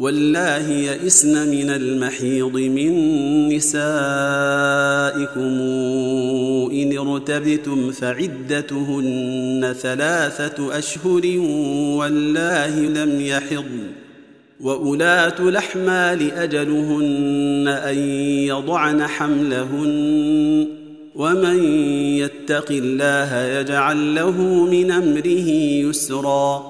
والله يئسن من المحيض من نسائكم ان ارتبتم فعدتهن ثلاثة اشهر والله لم يحضن واولاه الاحمال اجلهن ان يضعن حملهن ومن يتق الله يجعل له من امره يسرا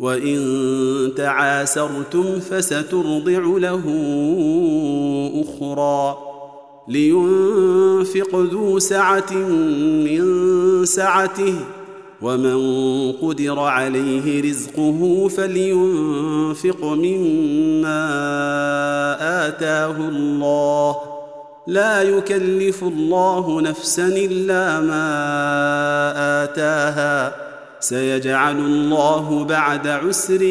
وإن تعاسرتم فسترضع له أخرى لينفق ذو سعة من سعته ومن قدر عليه رزقه فلينفق مما آتاه الله. لا يكلف الله نفسا إلا ما آتاها. سيجعل الله بعد عسر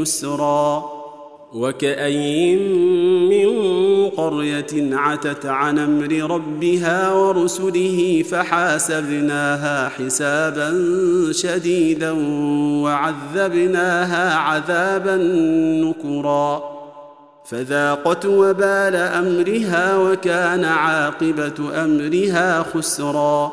يسرا. وكأين من قرية عتت عن أمر ربها ورسله فحاسبناها حسابا شديدا وعذبناها عذابا نكرا. فذاقت وبال أمرها وكان عاقبة أمرها خسرا.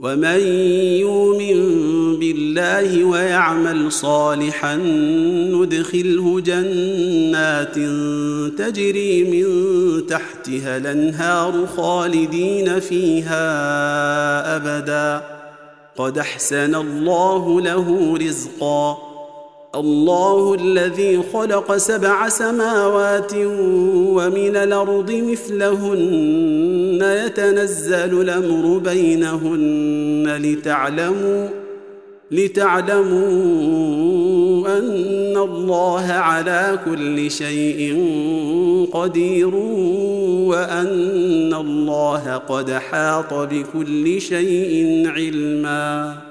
ومن يؤمن بالله ويعمل صالحا ندخله جنات تجري من تحتها الأنهار خالدين فيها أبدا. قد أحسن الله له رزقا. الله الذي خلق سبع سماوات ومن الأرض مثلهن يتنزل الأمر بينهن لتعلموا لتعلموا أن الله على كل شيء قدير وأن الله قد حاط بكل شيء علما